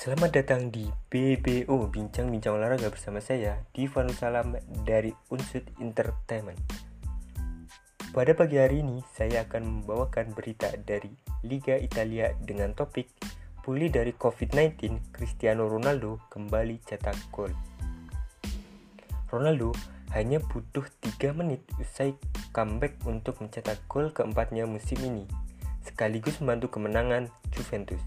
Selamat datang di BBO Bincang-Bincang Olahraga bersama saya Divanu Salam dari Unsud Entertainment. Pada pagi hari ini saya akan membawakan berita dari Liga Italia dengan topik Pulih dari COVID-19, Cristiano Ronaldo kembali cetak gol. Ronaldo hanya butuh 3 menit usai comeback untuk mencetak gol keempatnya musim ini sekaligus membantu kemenangan Juventus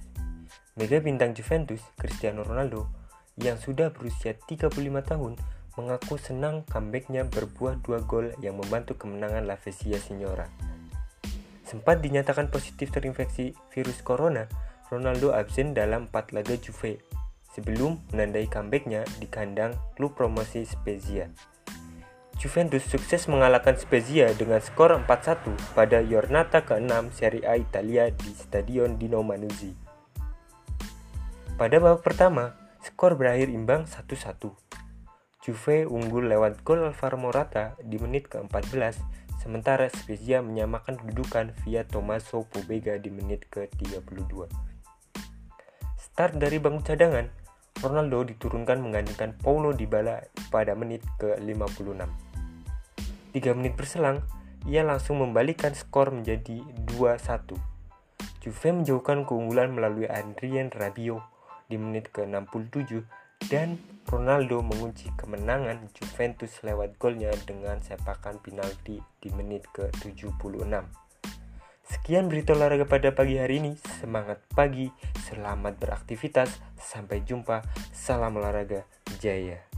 Mega bintang Juventus, Cristiano Ronaldo, yang sudah berusia 35 tahun, mengaku senang comebacknya berbuah dua gol yang membantu kemenangan La Vesia Signora. Sempat dinyatakan positif terinfeksi virus corona, Ronaldo absen dalam 4 laga Juve sebelum menandai comebacknya di kandang klub promosi Spezia. Juventus sukses mengalahkan Spezia dengan skor 4-1 pada Giornata ke-6 Serie A Italia di Stadion Dino Manuzzi. Pada babak pertama, skor berakhir imbang 1-1. Juve unggul lewat gol Alvaro Morata di menit ke-14, sementara Spezia menyamakan kedudukan via Tommaso Pobega di menit ke-32. Start dari bangku cadangan, Ronaldo diturunkan menggantikan Paulo Dybala pada menit ke-56. Tiga menit berselang, ia langsung membalikan skor menjadi 2-1. Juve menjauhkan keunggulan melalui Adrien Rabiot di menit ke-67 dan Ronaldo mengunci kemenangan Juventus lewat golnya dengan sepakan penalti di menit ke-76. Sekian berita olahraga pada pagi hari ini. Semangat pagi, selamat beraktivitas, sampai jumpa. Salam olahraga, jaya.